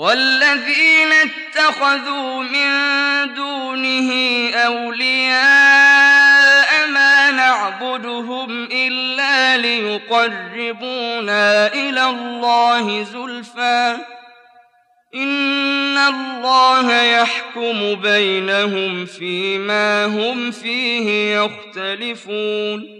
والذين اتخذوا من دونه أولياء ما نعبدهم إلا ليقربونا إلى الله زلفى. إن الله يحكم بينهم فيما هم فيه يختلفون.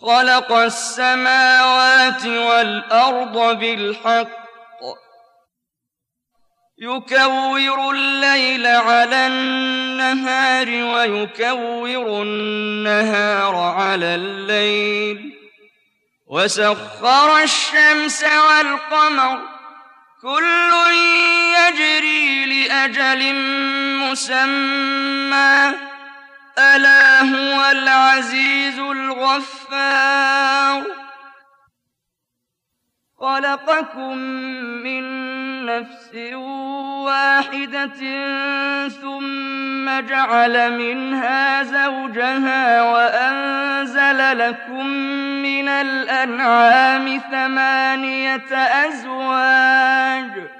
خلق السماوات والأرض بالحق. يكور الليل على النهار ويكور النهار على الليل. وسخر الشمس والقمر. كل يجري لأجل مسمى. ألا هو العزيز الغفار. خلقكم من نفس واحدة ثم جعل منها زوجها وأنزل لكم من الأنعام ثمانية أزواج.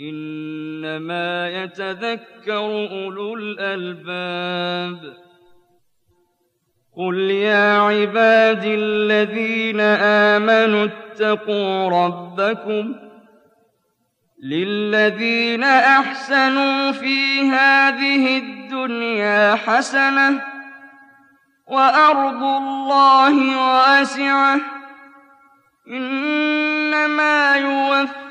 إنما يتذكر أولو الألباب. قل يا عبادي الذين آمنوا اتقوا ربكم للذين أحسنوا في هذه الدنيا حسنةٌ وأرض الله واسعة إنما يوفى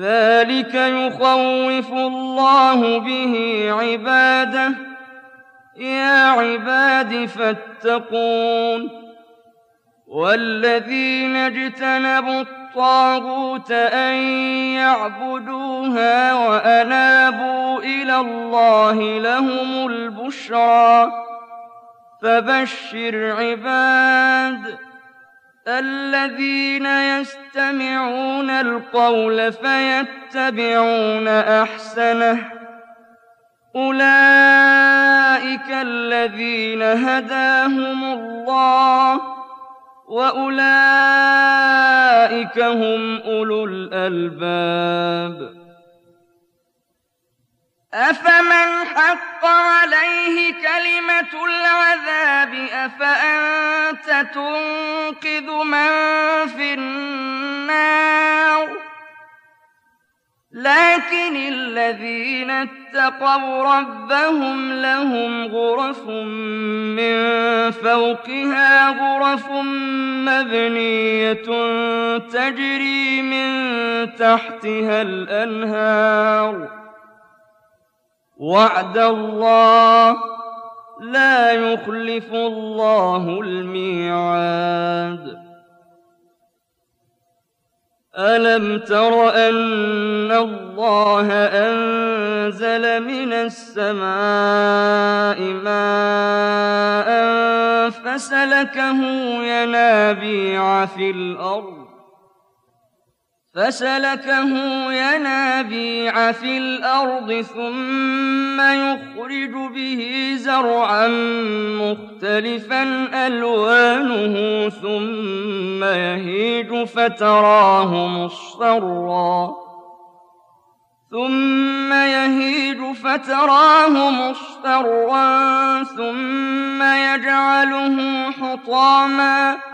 ذلك يخوف الله به عباده. يا عباد فاتقون. والذين اجتنبوا الطاغوت أن يعبدوها وأنابوا إلى الله لهم البشرى. فبشر عباد الذين يستمعون القول فيتبعون أحسنه. أولئك الذين هداهم الله وأولئك هم أولو الألباب. أفمن حق عليه كلمة العذاب أفأنت تنقذ من في النار. لكن الذين اتقوا ربهم لهم غرف من فوقها غرف مبنية تجري من تحتها الأنهار. وعد الله لا يخلف الله الميعاد. ألم تر أن الله أنزل من السماء ماء فسلكه ينابيع في الأرض؟ فسلكه ينابيع في الأرض ثم يخرج به زرعا مختلفا ألوانه ثم يهيج فتراه مصفرا ثم يهيج فتراه مصفرا ثم يجعله حطاما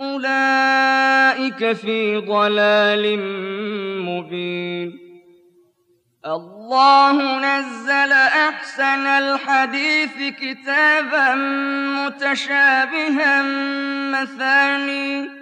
أولئك في ضلال مبين الله نزل أحسن الحديث كتابا متشابها مثاني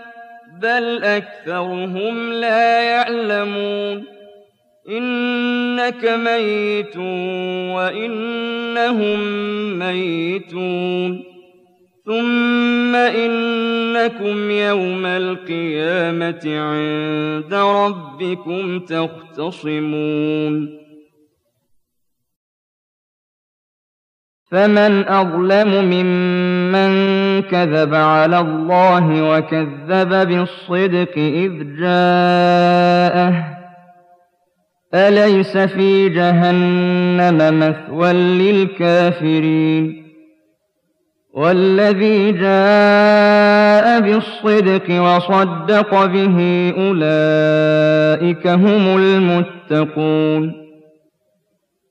بل اكثرهم لا يعلمون انك ميت وانهم ميتون ثم إنكم يوم القيامة عند ربكم تختصمون فمن أظلم ممن كذب على الله وكذب بالصدق إذ جاءه. أليس في جهنم مثوى للكافرين؟ والذي جاء بالصدق وصدق به أولئك هم المتقون.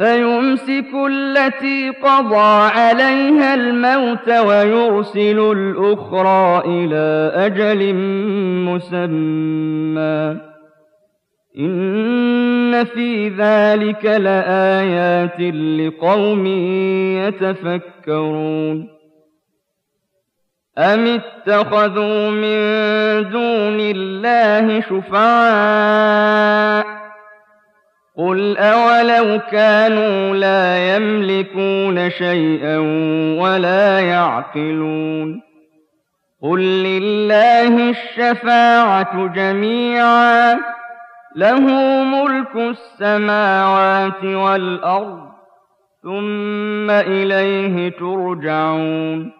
فيمسك التي قضى عليها الموت ويرسل الأخرى إلى أجل مسمى. إن في ذلك لآيات لقوم يتفكرون. أم اتخذوا من دون الله شفعاء؟ قل أولو كانوا لا يملكون شيئا ولا يعقلون قل لله الشفاعة جميعا له ملك السماوات والأرض ثم إليه ترجعون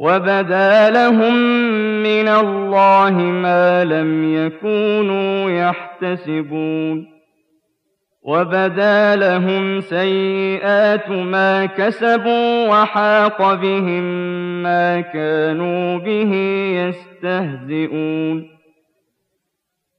وبدا لهم من الله ما لم يكونوا يحتسبون وبدا لهم سيئات ما كسبوا وحاق بهم ما كانوا به يستهزئون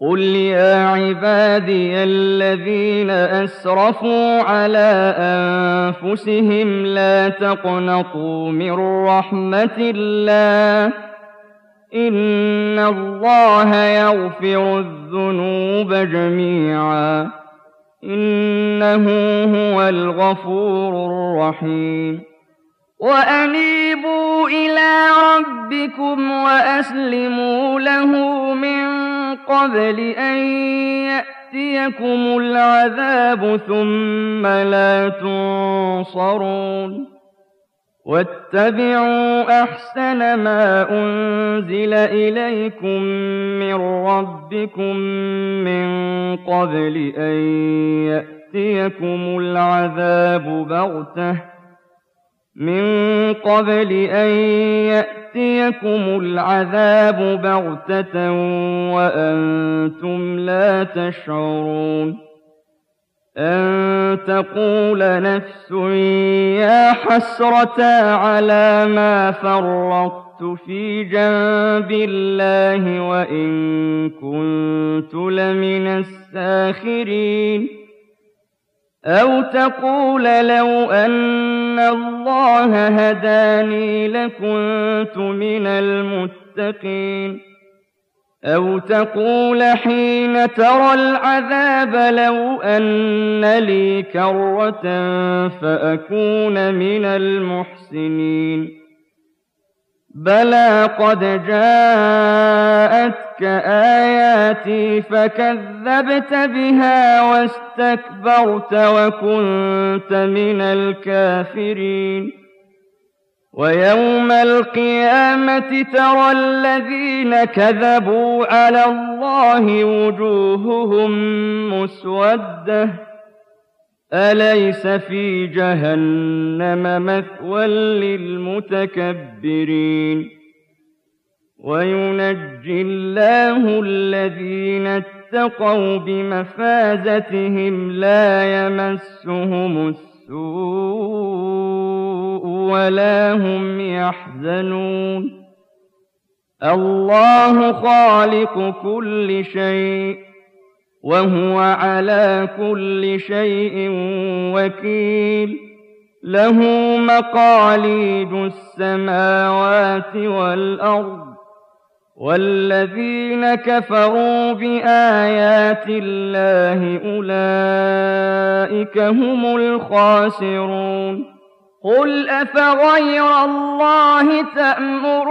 قل يا عبادي الذين أسرفوا على أنفسهم لا تقنطوا من رحمة الله إن الله يغفر الذنوب جميعاً إنه هو الغفور الرحيم وأنيبوا إلى ربكم وأسلموا له من قبل أن يأتيكم العذاب ثم لا تنصرون واتبعوا أحسن ما أنزل إليكم من ربكم من قبل أن يأتيكم العذاب بغتة من قبل أن يأتيكم العذاب بغتة وأنتم لا تشعرون أن تقول نفس يا حسرة على ما فرطت في جنب الله وإن كنت لمن الساخرين أو تقول لو أن الله هداني لكنت من المتقين أو تقول حين ترى العذاب لو أن لي كرة فأكون من المحسنين بلى قد جاءتك آياتي فكذبت بها واستكبرت وكنت من الكافرين ويوم القيامة ترى الذين كذبوا على الله وجوههم مسودة أليس في جهنم مثوى للمتكبرين؟ وينجي الله الذين اتقوا بمفازتهم لا يمسهم السوء ولا هم يحزنون. الله خالق كل شيء. وهو على كل شيء وكيل. له مقاليد السماوات والأرض والذين كفروا بآيات الله أولئك هم الخاسرون. قل أفغير الله تأمرون؟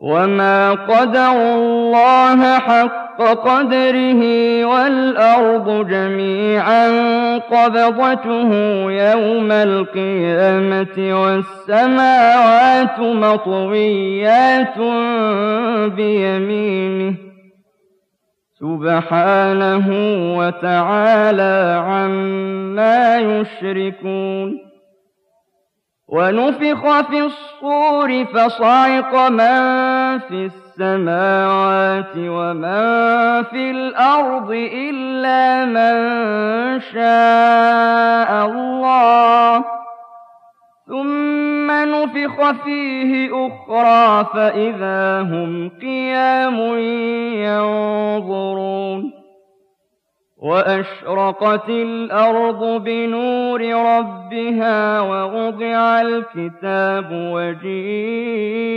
وما قدروا الله حق قدره والأرض جميعا قبضته يوم القيامة والسماوات مطويات بيمينه سبحانه وتعالى عما يشركون ونفخ في الصور فصعق من في السماوات ومن في الأرض إلا من شاء الله. ثم نفخ فيه أخرى فإذا هم قيام ينظرون. وأشرقت الأرض بنور ربها ووضع الكتاب وجيء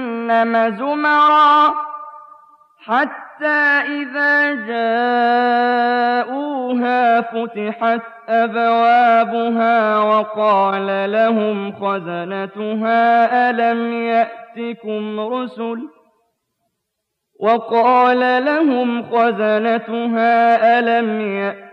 زمرا حتى إذا جاءوها فتحت أبوابها وقال لهم خزنتها ألم يأتكم رسل ۖ وقال لهم خزنتها ألم يأتكم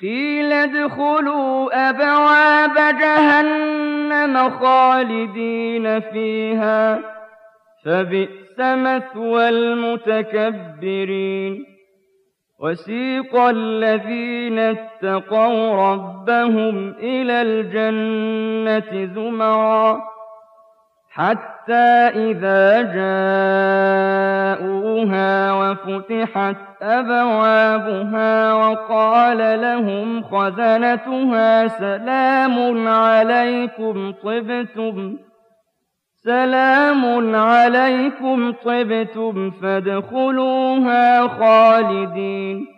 قيل ادخلوا أبواب جهنم خالدين فيها فبئس مثوى المتكبرين. وسيق الذين اتقوا ربهم إلى الجنة زمرًا. حتى إذا جاءوها وفتحت أبوابها وقال لهم خزنتها سلام عليكم طبتم سلام عليكم طبتم فادخلوها خالدين.